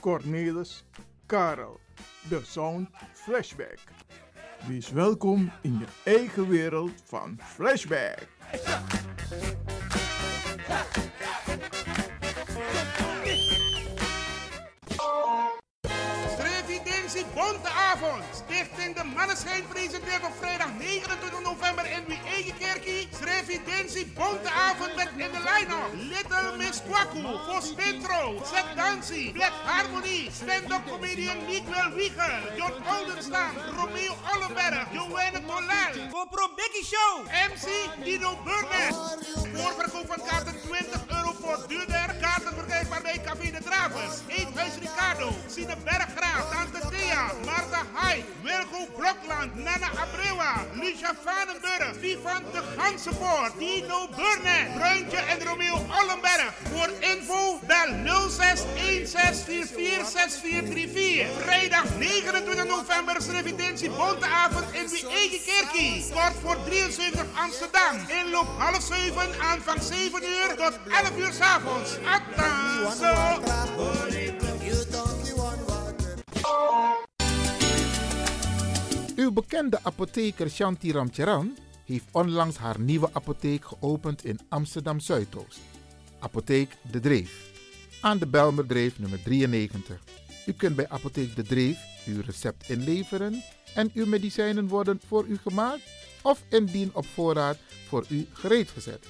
Cornelis, Karel. De Sound Flashback. Wees welkom in je eigen wereld van Flashback. Bonte Avond. Stichting De Manneschijn presenteert op vrijdag 29 november in wie eigen kerkie. Bonte Avond met in de line-up. Little Miss Kwaku, Vos Pintro, Zet Dancy, Black Harmony, stand-up comedian Miguel Wiegel, John Oldenstam, Romeo Ollenberg, Joanne Tolel. Voor Pro Becky Show, MC Dino Burnett. Voorverkoop van kaarten 20 euro voor duurder. Kaarten verkrijgbaar bij Café de Dravers, Eethuis Ricardo, Sine Berggraaf, Tante Thea, Marta Hai, Wilgo Blokland, Nana Abrewa, Lucia Vanenburg, Vivan de Gansenpoort, Dino Burnett, Bruintje en Romeo Ollenberg. Voor info bel 0616446434. Vrijdag 29 november is Revidentie Bonteavond in die eigen kerkie. Kort voor 73 Amsterdam. Inloop half 7, aanvang 7 uur tot 11 uur s'avonds. Attenzo! Uw bekende apotheker Shanti Ramcharan heeft onlangs haar nieuwe apotheek geopend in Amsterdam Zuidoost. Apotheek De Dreef. Aan de Belmerdreef nummer 93. U kunt bij Apotheek De Dreef uw recept inleveren en uw medicijnen worden voor u gemaakt of indien op voorraad voor u gereed gezet.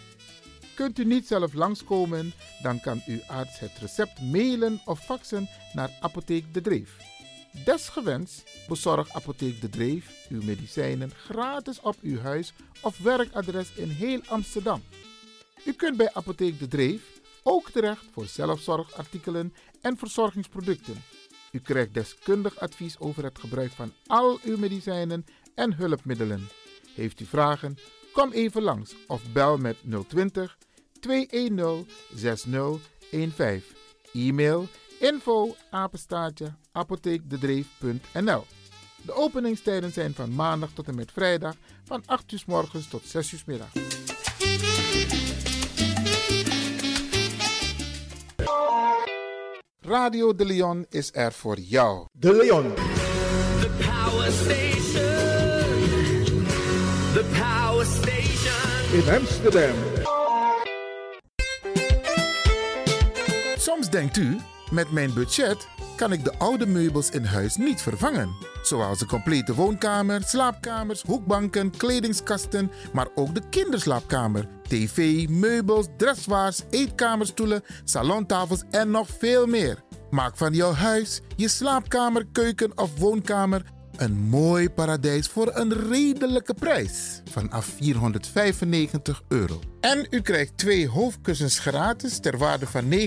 Kunt u niet zelf langskomen, dan kan uw arts het recept mailen of faxen naar Apotheek De Dreef. Desgewenst bezorgt Apotheek De Dreef uw medicijnen gratis op uw huis of werkadres in heel Amsterdam. U kunt bij Apotheek De Dreef ook terecht voor zelfzorgartikelen en verzorgingsproducten. U krijgt deskundig advies over het gebruik van al uw medicijnen en hulpmiddelen. Heeft u vragen? Kom even langs of bel met 020 210 6015. E-mail info apenstaartje apotheekdedreef.nl De openingstijden zijn van maandag tot en met vrijdag van 8 uur s morgens tot 6 uur s middag. Radio De Leon is er voor jou. De Leon. The Power Station. The Power Station. In Amsterdam. Soms denkt u, met mijn budget kan ik de oude meubels in huis niet vervangen. Zoals de complete woonkamer, slaapkamers, hoekbanken, kledingskasten, maar ook de kinderslaapkamer, tv, meubels, dressoirs, eetkamerstoelen, salontafels en nog veel meer. Maak van jouw huis, je slaapkamer, keuken of woonkamer een mooi paradijs voor een redelijke prijs. Vanaf 495 euro. En u krijgt twee hoofdkussens gratis ter waarde van 59,50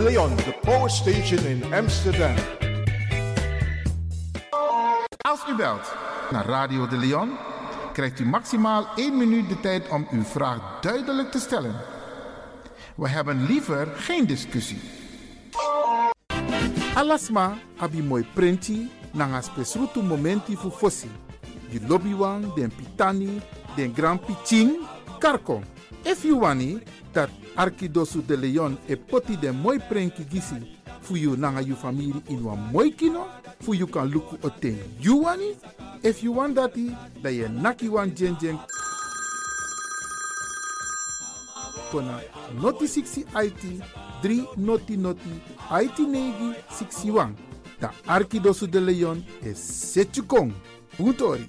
Leon, de Power Station in Amsterdam. Als u belt naar Radio de Leon, krijgt u maximaal 1 minuut de tijd om uw vraag duidelijk te stellen. We hebben liever geen discussie. Alasma abi mooi prenti nanga spesrutu momenti fu fossi. Di lobby den pitani, den grand piching, karko. If you wani, dat Arkidosu de Leon e poti den mooi prenki gisi fu you nanga you family in wan mooi kino, fu you kan luku oten you wani. If you want dati, da ye naki wan jen jen kona noti 60 IT 3 noti noti IT negi 61. Da Arkidosu de Leon e setjukong. Puntori.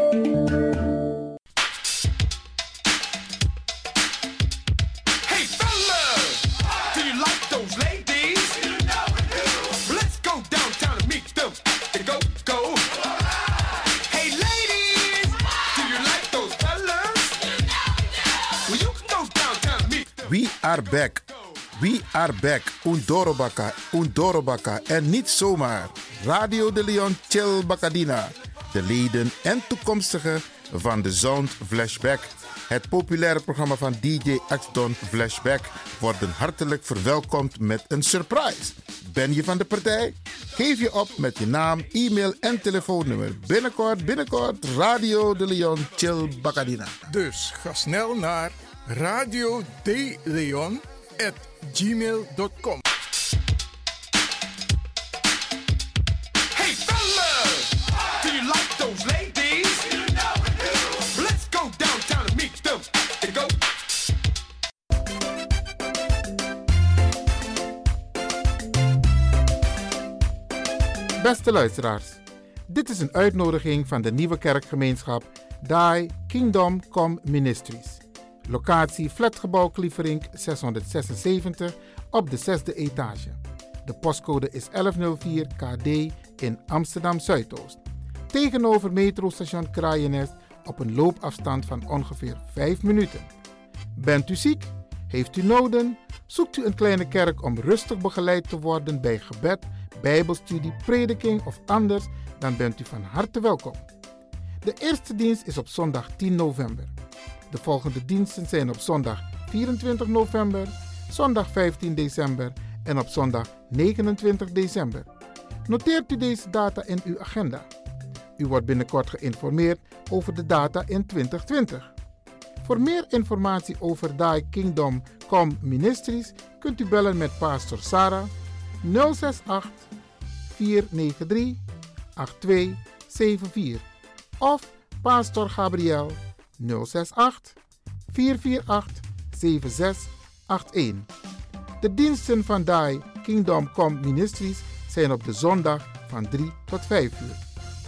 Are back. We are back. Undorobaka, Undorobaka. En niet zomaar. Radio de Leon Chill Bacadina. De leden en toekomstigen van de Sound Flashback. Het populaire programma van DJ Axdon Flashback worden hartelijk verwelkomd met een surprise. Ben je van de partij? Geef je op met je naam, e-mail en telefoonnummer. Binnenkort, binnenkort, Radio de Leon Chill Bacadina. Dus ga snel naar radio de Leon at gmail.com. Hey fellas, do you like those ladies? Let's go downtown and meet them. They go. Beste luisteraars, dit is een uitnodiging van de nieuwe kerkgemeenschap Die Kingdom Come Ministries. Locatie Flatgebouw Klieverink 676 op de zesde etage. De postcode is 1104 KD in Amsterdam Zuidoost. Tegenover metrostation Kraaienest op een loopafstand van ongeveer 5 minuten. Bent u ziek? Heeft u noden? Zoekt u een kleine kerk om rustig begeleid te worden bij gebed, bijbelstudie, prediking of anders? Dan bent u van harte welkom. De eerste dienst is op zondag 10 november. De volgende diensten zijn op zondag 24 november, zondag 15 december en op zondag 29 december. Noteert u deze data in uw agenda. U wordt binnenkort geïnformeerd over de data in 2020. Voor meer informatie over Die Kingdom Come Ministries kunt u bellen met Pastor Sarah 068 493 8274 of Pastor Gabriel 068 448 7681. De diensten van Die Kingdom Come Ministries zijn op de zondag van 3 tot 5 uur.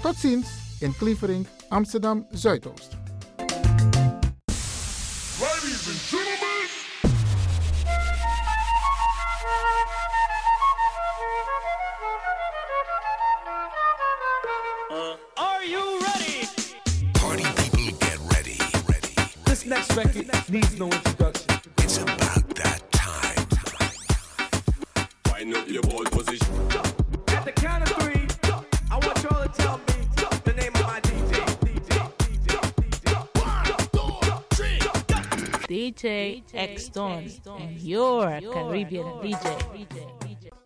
Tot ziens in Klievering, Amsterdam Zuidoost. Ladies record needs no introduction. It's about that time. Wind up your ball position. At the count of three, I want y'all to tell me the name of my DJ. DJ X Don and your Caribbean DJ.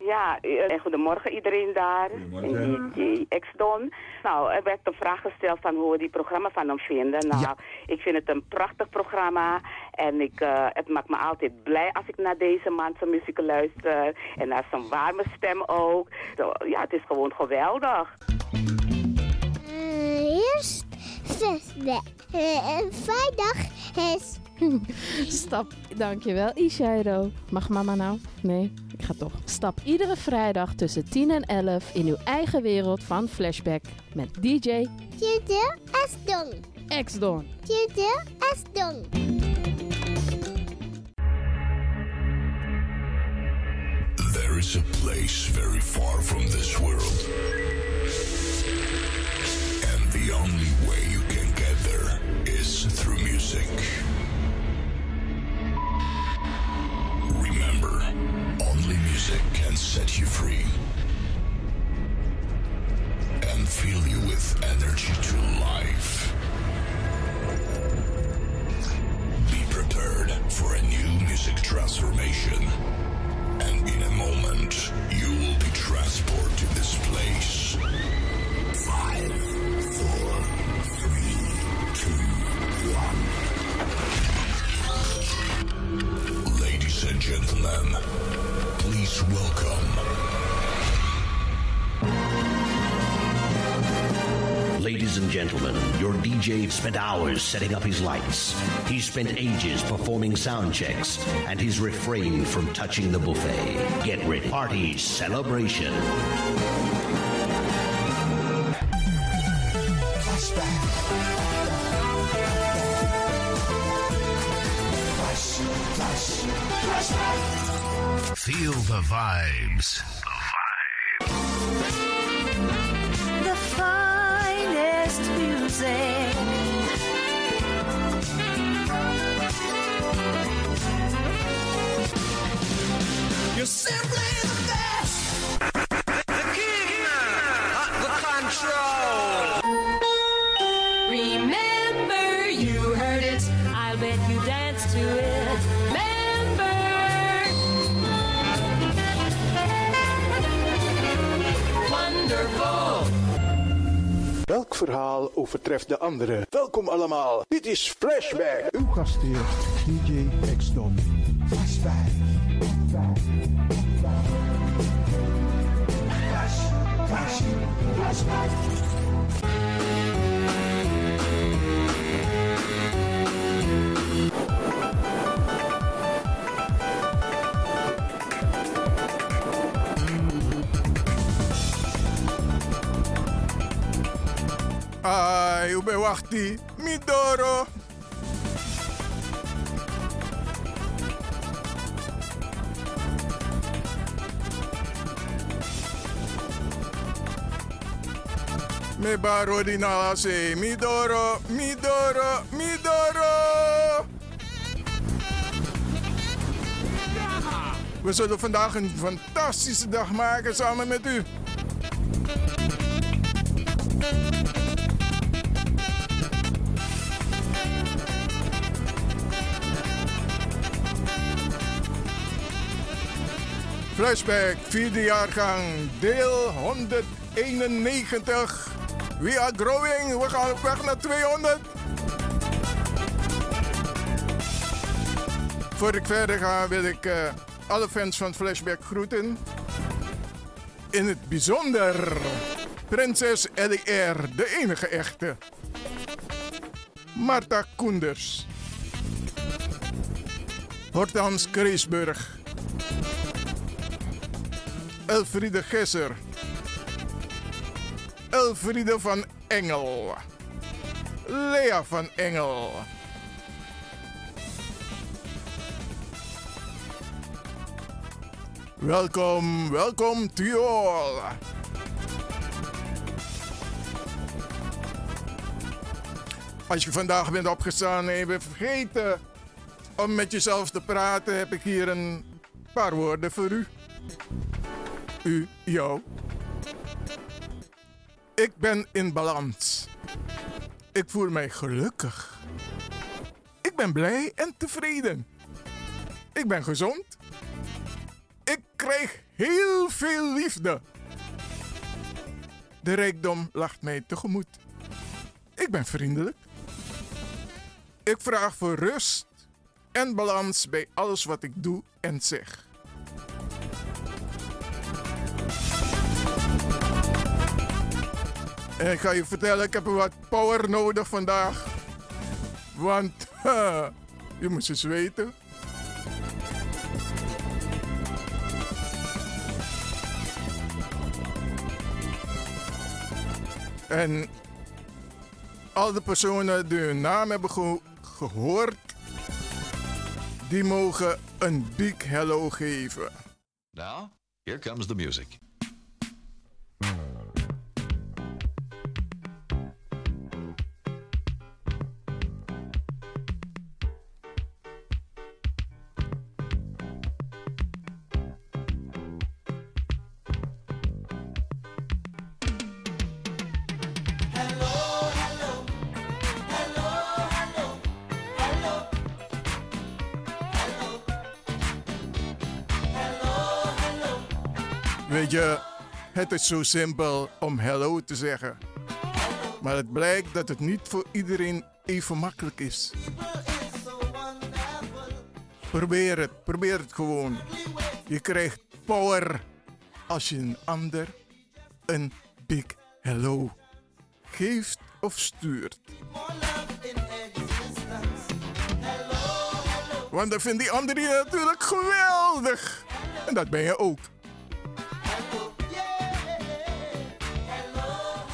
Ja, eh, en goedemorgen iedereen daar. En DJ X-Don. Nou, er werd een vraag gesteld van hoe we die programma van hem vinden. Nou, Ja. ik vind het een prachtig programma. En ik, eh, het maakt me altijd blij als ik naar deze man zijn muziek luister. En naar zijn warme stem ook. Zo, ja, het is gewoon geweldig. eerst flashback. Uh, vrijdag is... Stap, dankjewel Ishairo. Mag mama nou? Nee, ik ga toch. Stap iedere vrijdag tussen 10 en 11 in uw eigen wereld van Flashback met DJ Tjede Asdong. X-Don. Tjede Asdong. There is a place very far from this world. And the only way you can get there is through music. Remember, only music can set you free and fill you with energy to DJ spent hours setting up his lights. He spent ages performing sound checks, and he's refrained from touching the buffet. Get ready. Party celebration. Feel the vibes. Overtreft de andere? Welkom allemaal. Dit is Flashback. Uw gastheer DJ X-Don. Flashback. Ai, ube wachti, midoro. Me baro di se midoro, midoro, midoro. We zullen vandaag een fantastische dag maken samen met u. Flashback, vierde jaargang, deel 191. We are growing, we gaan op weg naar 200. Voor ik verder ga wil ik eh, alle fans van Flashback groeten. In het bijzonder prinses LR, de enige echte. Marta Koenders. Hortans Kreesburg. Elfriede Gesser. Elfriede van Engel. Lea van Engel. Welkom, welkom to you. Als je vandaag bent opgestaan en je vergeten om met jezelf te praten, heb ik hier een paar woorden voor u. U, jou. Ik ben in balans. Ik voel mij gelukkig. Ik ben blij en tevreden. Ik ben gezond. Ik krijg heel veel liefde. De rijkdom lacht mij tegemoet. Ik ben vriendelijk. Ik vraag voor rust en balans bij alles wat ik doe en zeg. En ik ga je vertellen, ik heb wat power nodig vandaag. Want ha, je moet eens weten. En al de personen die hun naam hebben geho- gehoord, die mogen een big hello geven. Now, here comes the music. Het is zo simpel om hello te zeggen. Maar het blijkt dat het niet voor iedereen even makkelijk is. Probeer het, probeer het gewoon. Je krijgt power als je een ander een big hello geeft of stuurt. Want dan vindt die ander je natuurlijk geweldig. En dat ben je ook.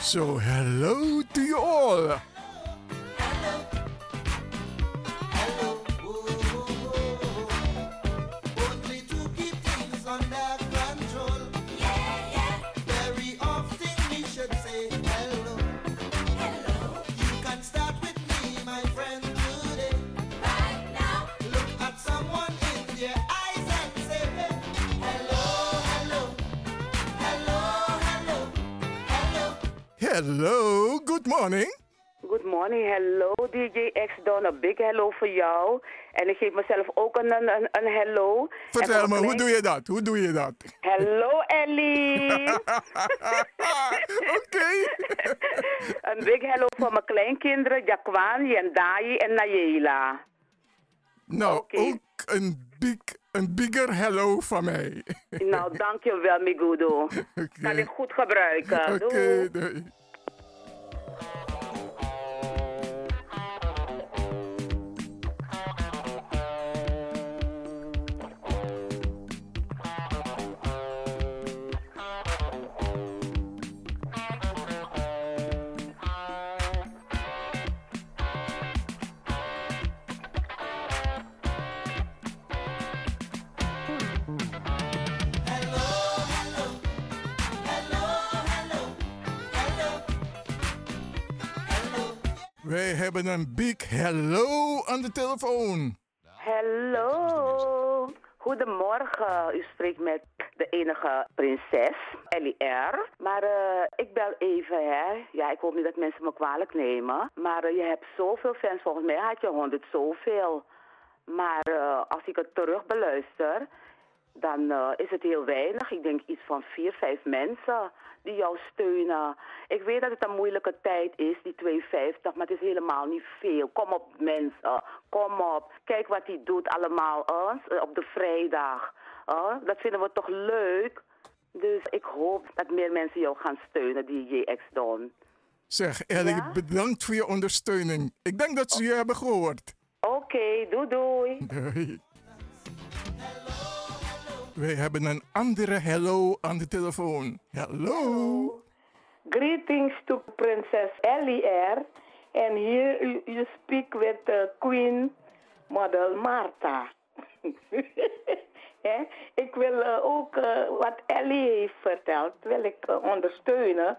So hello to you all. Hello, good morning. Good morning, hello DJ X Don. Een big hello voor jou. En ik geef mezelf ook een, een, een, hello. Vertel me, hoe doe je dat? Hoe doe je dat? Hello Ellie. Oké. een big hello voor mijn kleinkinderen, Jaquan, Jendai en Nayela. Nou, ook een, big, een bigger hello van mij. Nou, dankjewel, Migudo. Kan ik goed gebruiken. Oké, Doei. doei. Wij hebben een big hello aan de telefoon. Hallo. Goedemorgen. U spreekt met de enige prinses, Ellie R. Maar eh, ik bel even, hè. Ja, ik hoop niet dat mensen me kwalijk nemen. Maar eh, je hebt zoveel fans. Volgens mij had je honderd zoveel. Maar eh, als ik het terug beluister, dan is het heel weinig. Ik denk iets van vier, vijf mensen die jou steunen. Ik weet dat het een moeilijke tijd is, die 250, maar het is helemaal niet veel. Kom op mensen, kom op. Kijk wat hij doet allemaal eh, op de vrijdag. dat vinden we toch leuk? Dus ik hoop dat meer mensen jou gaan steunen, die JX Don. Zeg, Ellie, bedankt voor je ondersteuning. Ik denk dat ze je hebben gehoord. Oké, doei doei. Doei. Wij hebben een andere hello aan de telefoon. Hello. Greetings to Princess Ellie R. And here you, speak with uh, Queen Model Martha. Ik wil uh, ook uh, wat Ellie heeft verteld, wil ik ondersteunen.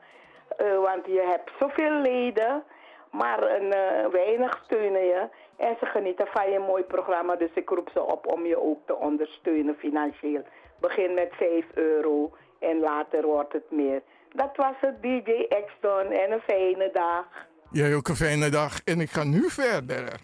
Want je hebt zoveel leden, maar een, weinig steunen je. En ze genieten van je mooi programma, dus ik roep ze op om je ook te ondersteunen financieel. Begin met 5 euro en later wordt het meer. Dat was het DJ X-Don en een fijne dag. Jij ook een fijne dag en ik ga nu verder.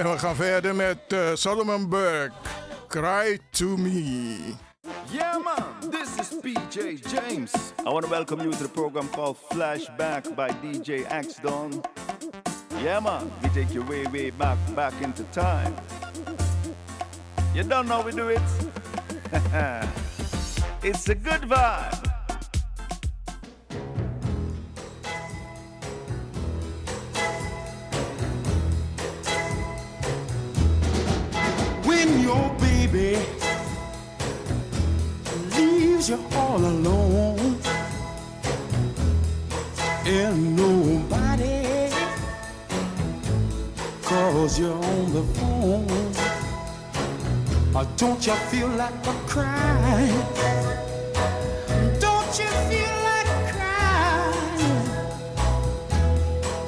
En we gaan verder met eh, Solomon Burke. Cry to me. Yeah, man, this is PJ James. I want to welcome you to the program called Flashback by DJ X Don. Yeah, man, we take you way, way back, back into time. You don't know we do it? it's a good vibe. Baby. Leaves you all alone. And nobody calls you on the phone. Or don't you feel like a crying don't you feel like crying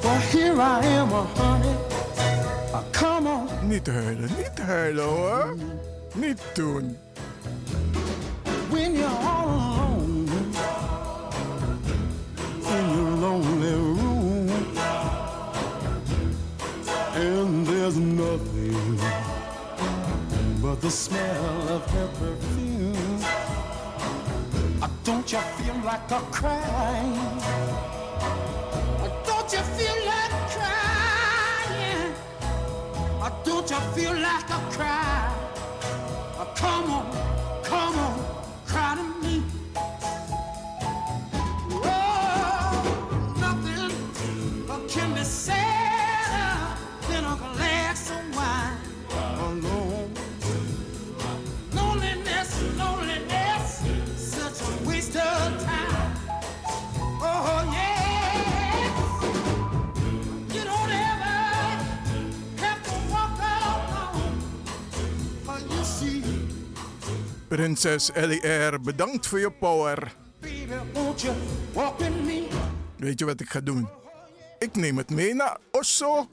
well here I am a honey. I come on. Need Niet huilen, niet huilen hoor. Doen. when you're all alone in your lonely room and there's nothing but the smell of her perfume Uh, don't you feel like a crying? Uh, don't you feel like crying? Uh, don't you feel like a cry Uh, come on come on cry to me Prinses Ellie R, bedankt voor je power. Weet je wat ik ga doen? Ik neem het mee naar Osso.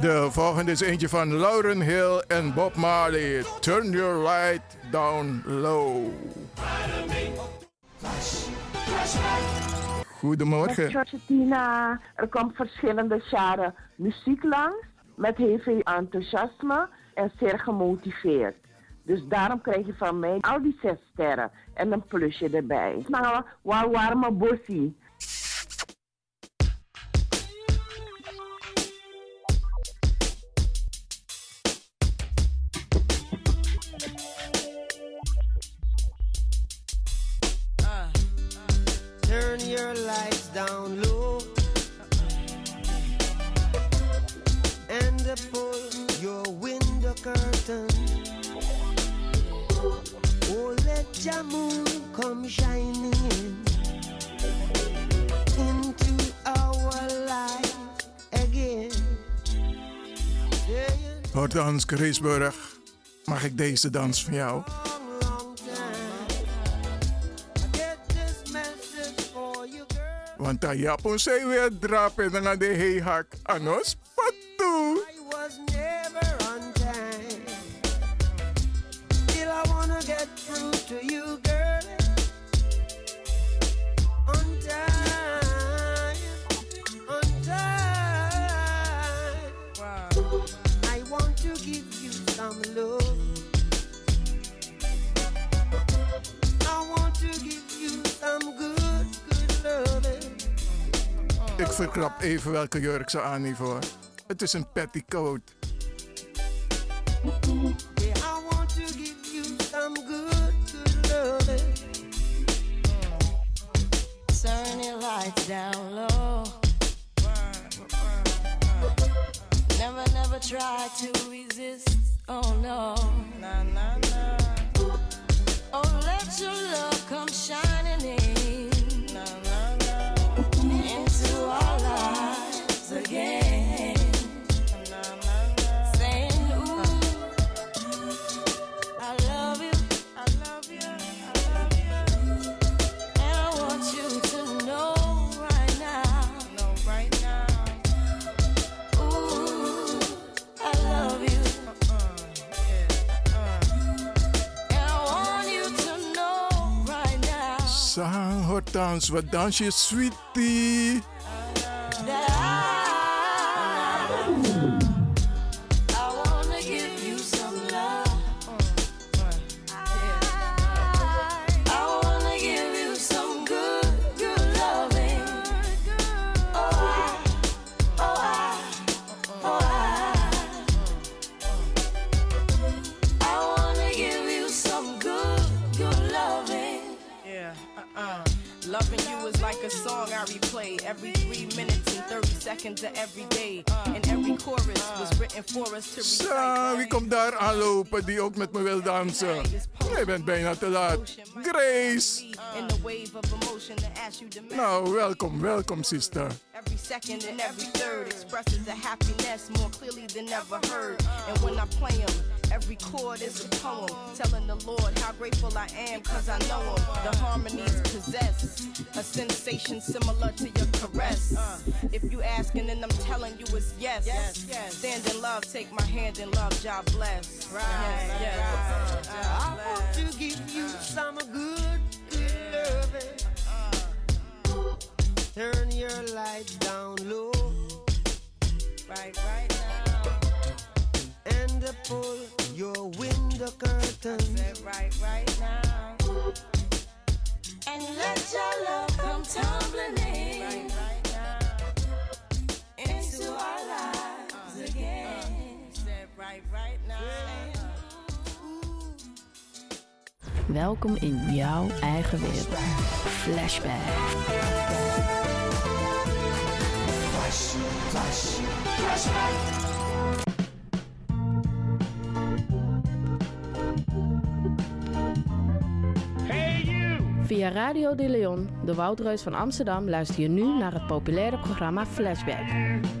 De volgende is eentje van Lauren Hill en Bob Marley. Turn your light down low. Goedemorgen. Tina, er komt verschillende jaren muziek langs met heel veel enthousiasme en zeer gemotiveerd. Dus daarom krijg je van mij al die zes sterren en een plusje erbij. Waar warme bossie. Your lights down low and pull your window curtain. Oh, let your moon come shining in into our life again. Hortans Griesburg, mag ik deze dans van jou? Want daar Japon zei weer drapen en dan de heehak. Anos even welke jurk ze aan. Het is een petticoat. Yeah, I want to give you some good, good loving. Turn your lights down low. Never, never try to resist. Oh no. Hortans, wat dans je, sweetie? Bent bijna te laat. Grace! Nou, welkom, welkom, sister. Every second and every third expresses a happiness more clearly than ever heard. And when I play 'em, every chord is a poem telling the Lord how grateful I am cause I know him. The harmonies possess a sensation similar to your caress. if you asking and I'm telling you it's yes. yes, yes. Stand in love, take my hand in love, God bless. Right, yes, yes. I want to give you some good, good loving. Turn your lights down low. Right, right now. And pull your window curtain. Right, right now. And let your love come tumbling in into Welkom in jouw eigen wereld. Flashback. Flash, flash, flashback. Via Radio de Leon, de Woudreus van Amsterdam, luister je nu naar het populaire programma Flashback.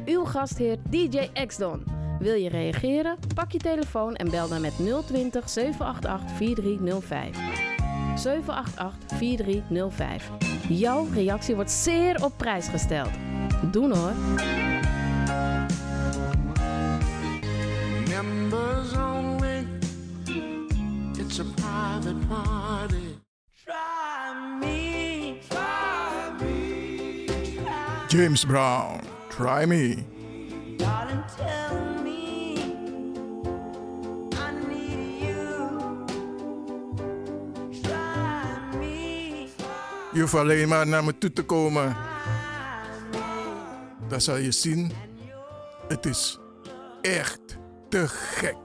Uw gastheer DJ X-Don. Wil je reageren? Pak je telefoon en bel dan met 020 788 4305. 788 4305. Jouw reactie wordt zeer op prijs gesteld. Doen hoor. Members only. It's a private party. Try me, try me, James Brown, try me. Je hoeft alleen maar naar me toe te komen. Dan zal je zien, het is echt te gek.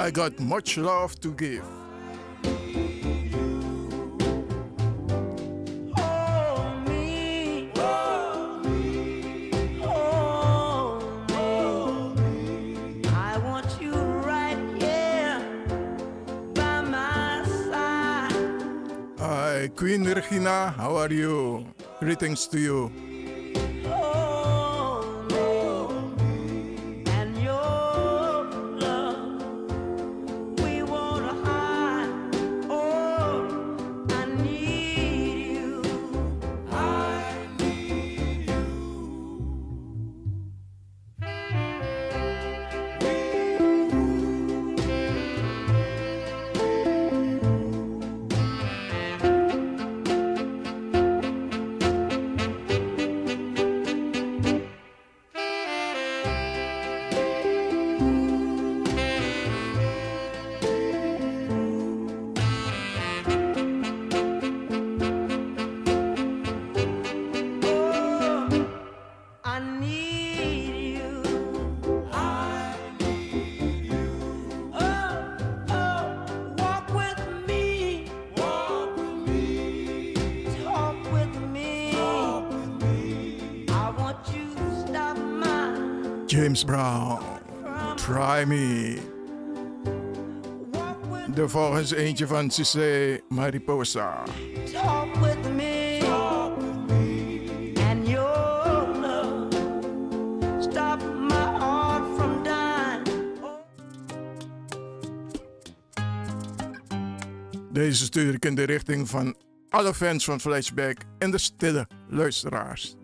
I got much love to give. Queen Regina, how are you? Greetings to you. De volgens eentje van Cissé Mariposa. talk with me. Talk with me. And your love stop my heart from dying. Deze stuur ik in de richting van alle fans van Flashback en de stille luisteraars.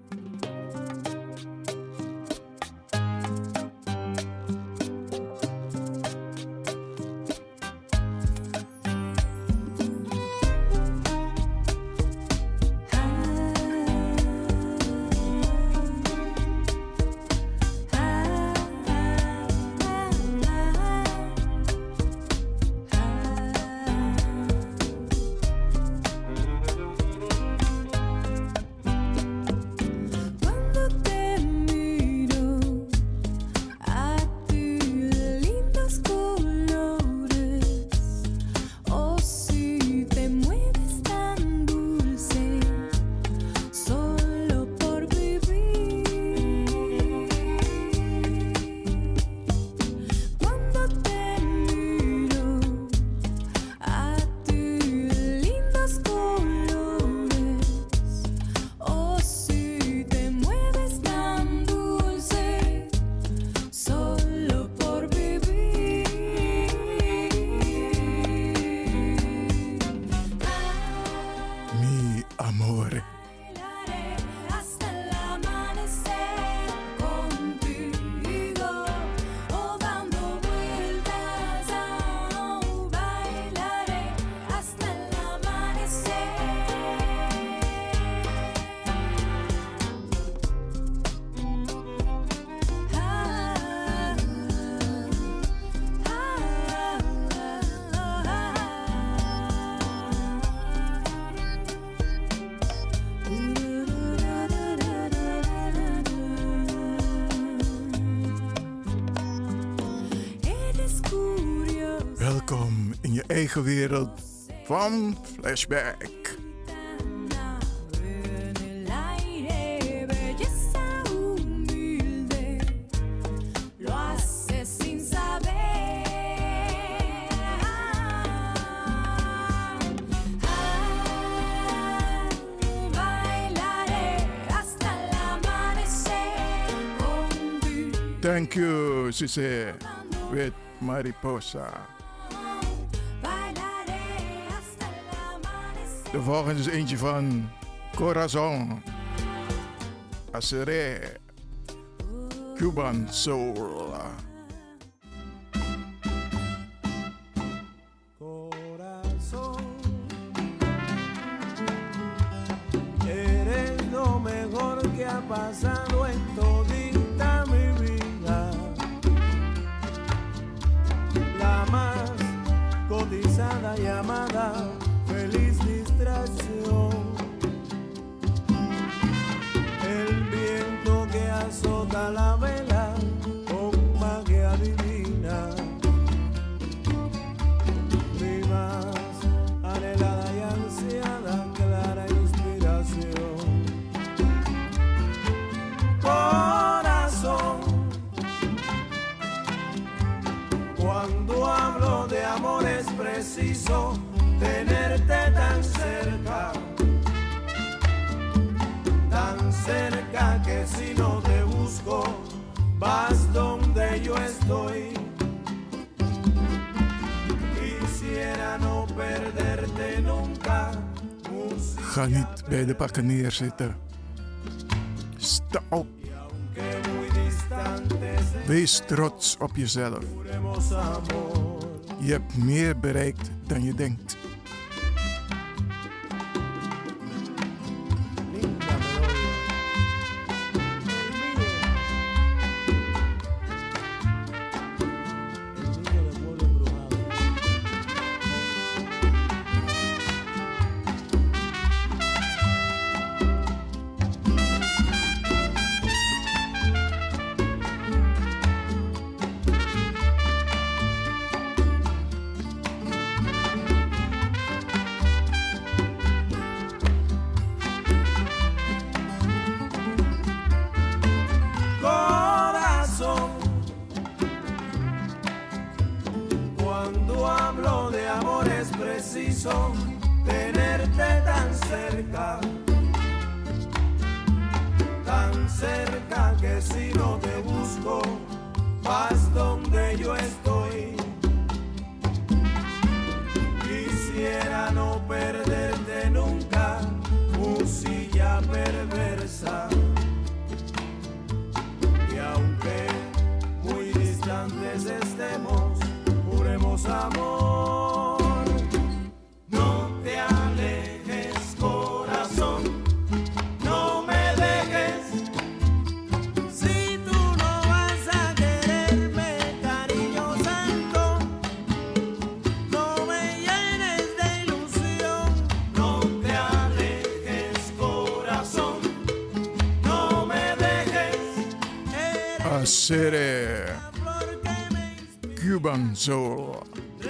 eigen wereld van Flashback. Thank you, Cisse with Mariposa. De volgende is eentje van Corazon. Aceré. Cuban Soul. de pakken neerzitten. Sta op. Wees trots op jezelf. Je hebt meer bereikt dan je denkt.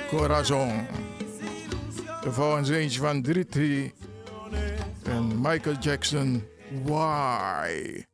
Corazon. Vervolgens eentje van Dritti en Michael Jackson. Why?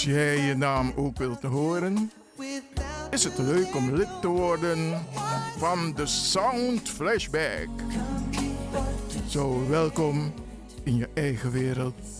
Als jij je naam ook wilt horen, is het leuk om lid te worden van de Sound Flashback. Zo welkom in je eigen wereld.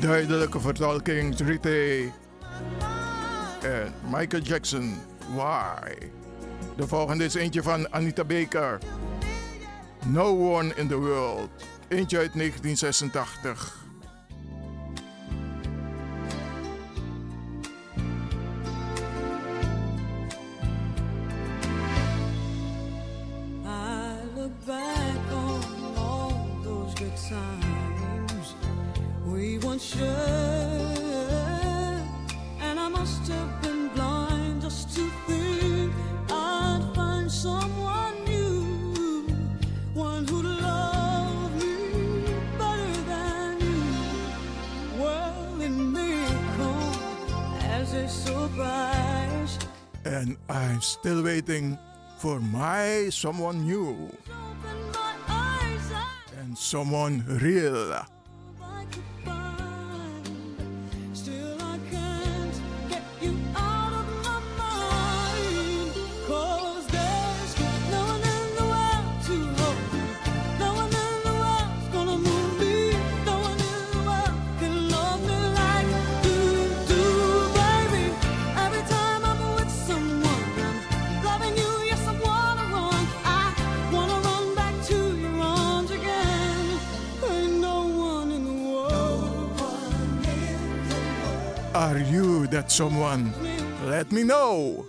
Duidelijke vertolking, 3 En Michael Jackson, Why? De volgende is eentje van Anita Baker. No One in the World. Eentje uit 1986. waiting for my someone new and someone real. someone, let me know.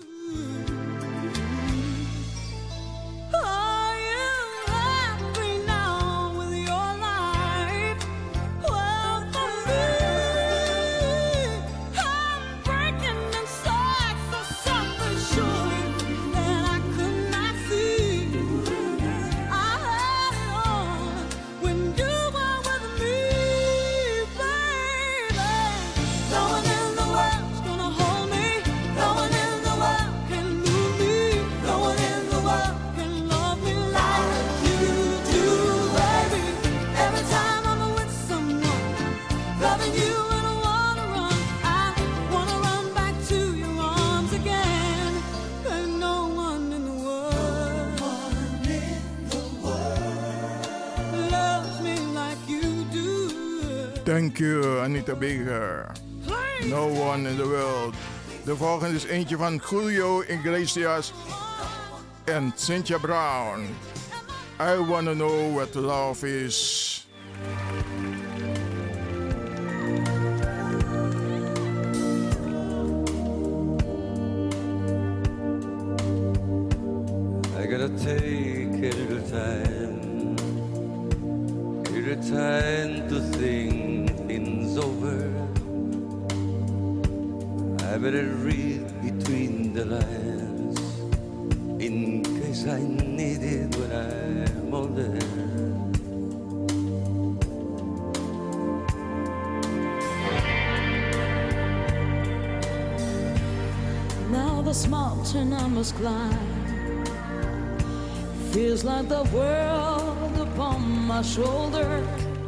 Anita Baker. No one in the world. De volgende is eentje van Julio Iglesias en Cynthia Brown. I wanna know what love is.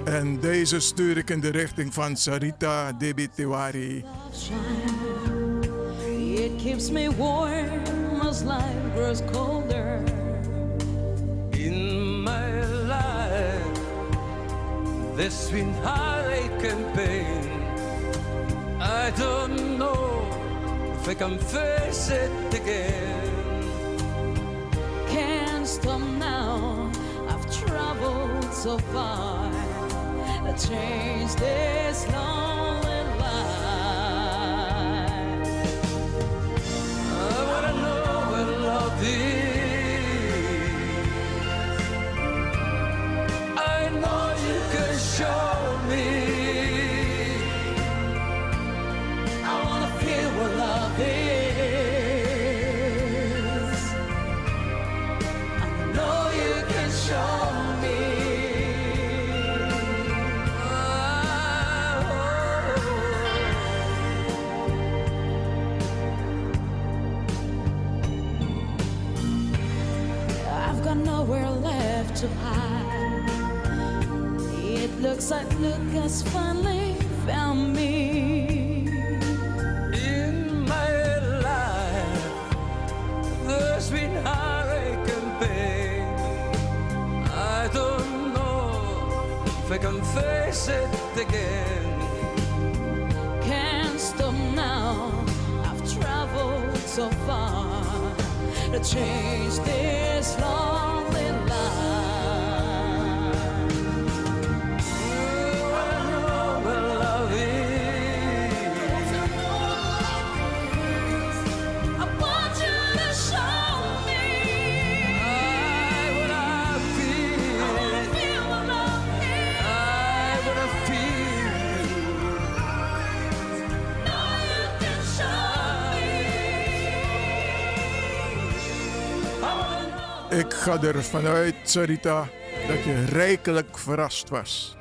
En deze stuur ik in de richting van Sarita Debitewari. It keeps me warm as life grows colder. In my life, there's been heartache and pain. I don't know if I can face it again. so far that changed this long. Has finally found me. In my life, there's been heartache and pain. I don't know if I can face it again. Can't stop now. I've traveled so far to change this life. Ga ervan uit, Sarita, dat je rijkelijk verrast was.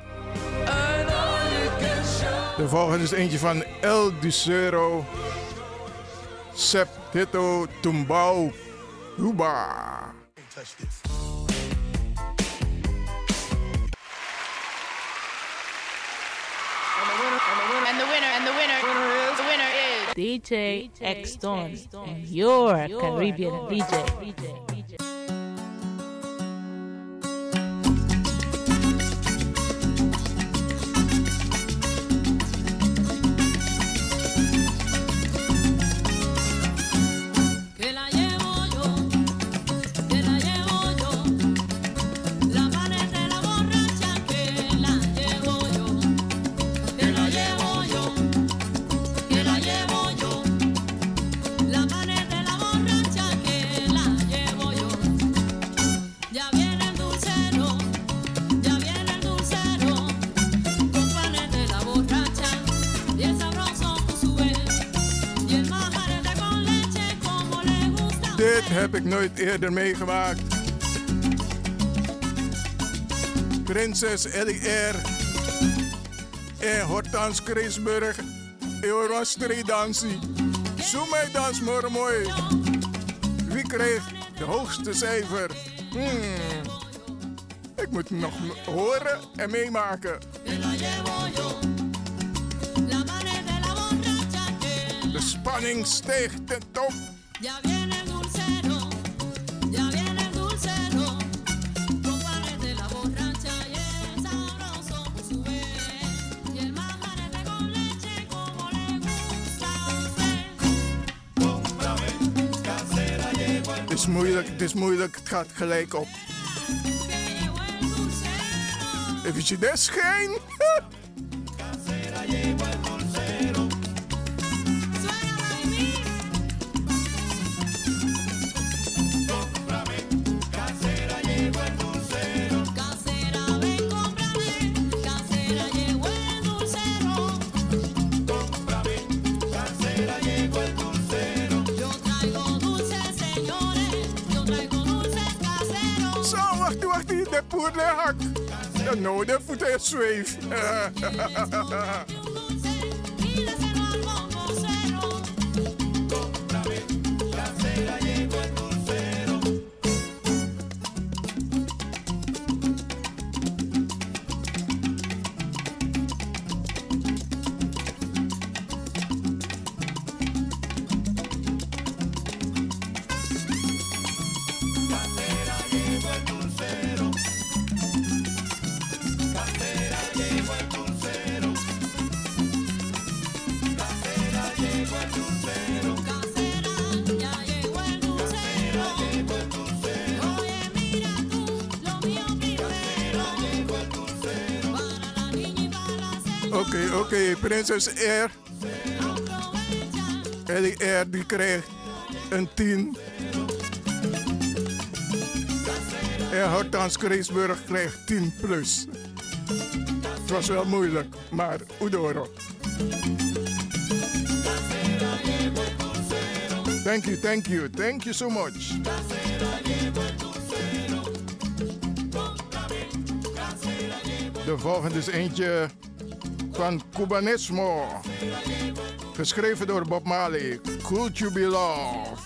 De volgende is eentje van El Ducero. Septito Tumbao Huba. And the winner, and the winner, the winner is DJ X Don, and your Caribbean DJ. Que nooit eerder meegemaakt. Prinses Ellie R. En Hortans Kreesburg. Euro Street Dansie. Zo mij dans maar mooi. Wie kreeg de hoogste cijfer? Hmm. Ik moet nog horen en meemaken. De spanning steegt ten top. Moeilijk, het is moeilijk, het gaat gelijk op. Even je de poederhak. De nodige voet is zweef. Oké, oké, prinses R. Ellie R die krijgt een 10. En Hortans Kreesburg krijgt 10 plus. Het was wel moeilijk, maar Udoro. Thank you, thank you, thank you so much. De volgende is eentje van Cubanismo. Geschreven door Bob Marley. Could You Be Love?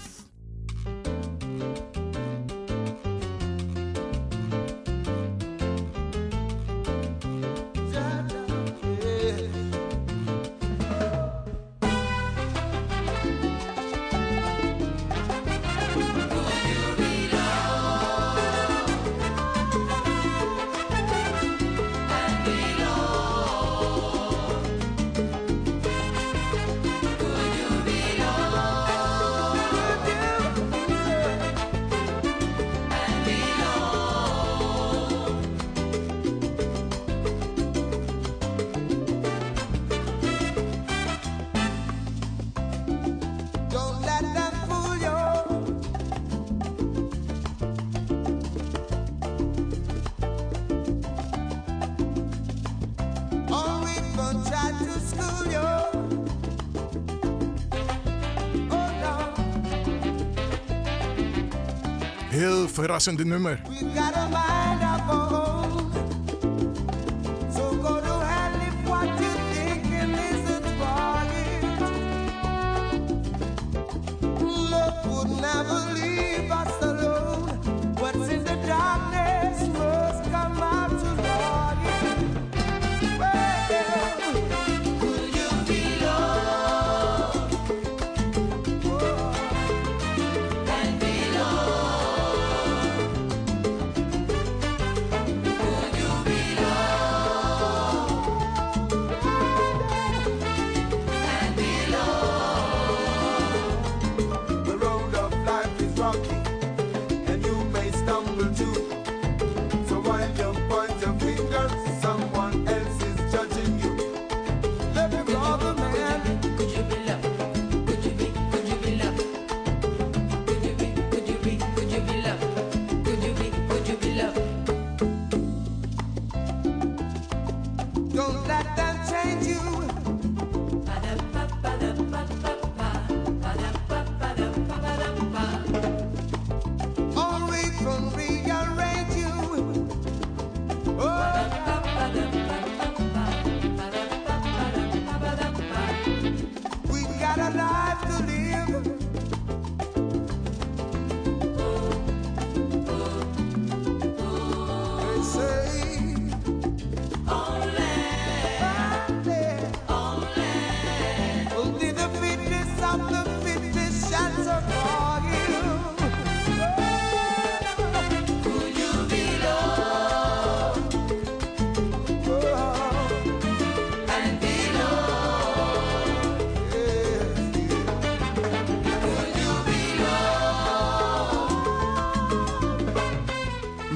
Heel verrassende nummer.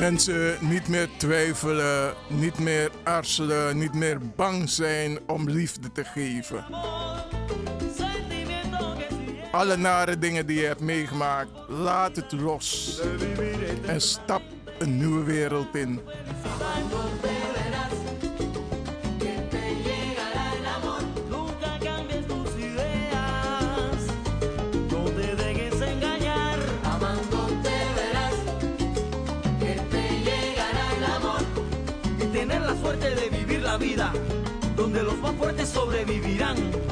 Mensen niet meer twijfelen, niet meer aarzelen, niet meer bang zijn om liefde te geven. Alle nare dingen die je hebt meegemaakt, laat het los. En stap een nieuwe wereld in. Vida donde los más fuertes sobrevivirán.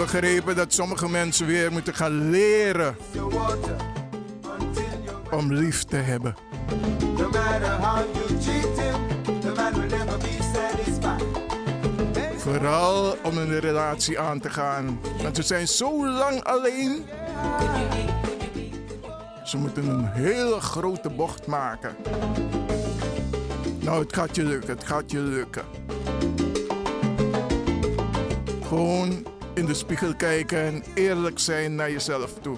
Begrepen dat sommige mensen weer moeten gaan leren om lief te hebben. Vooral om een relatie aan te gaan. Want ze zijn zo lang alleen. Ze moeten een hele grote bocht maken. Nou, het gaat je lukken, het gaat je lukken. Gewoon in de spiegel kijken en eerlijk zijn naar jezelf toe.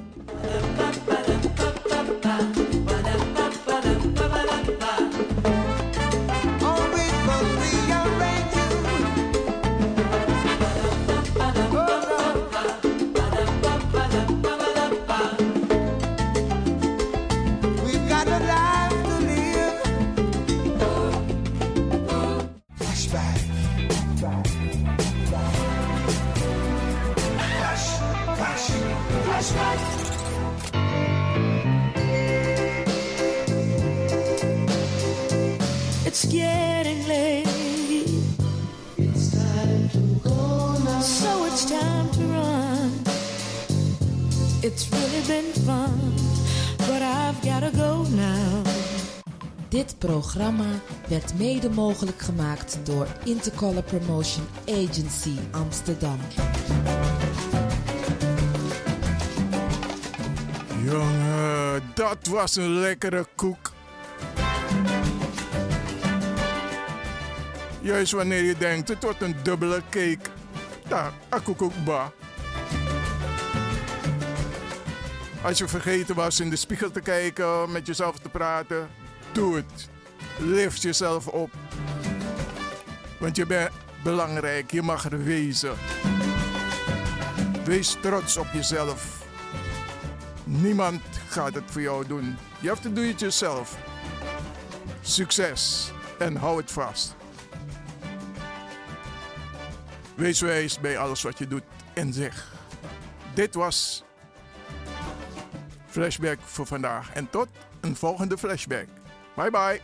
Dit programma werd mede mogelijk gemaakt door Intercolor Promotion Agency Amsterdam. Jongen, dat was een lekkere koek. Juist wanneer je denkt, het wordt een dubbele cake. Daar, akkoekoekba. Als je vergeten was in de spiegel te kijken, met jezelf te praten, doe het. Lift jezelf op. Want je bent belangrijk, je mag er wezen. Wees trots op jezelf. Niemand gaat het voor jou doen. Je hebt to do it yourself. Succes en hou het vast. Wees wijs bij alles wat je doet en zegt. Dit was Flashback voor vandaag. En tot een volgende flashback. Bye bye.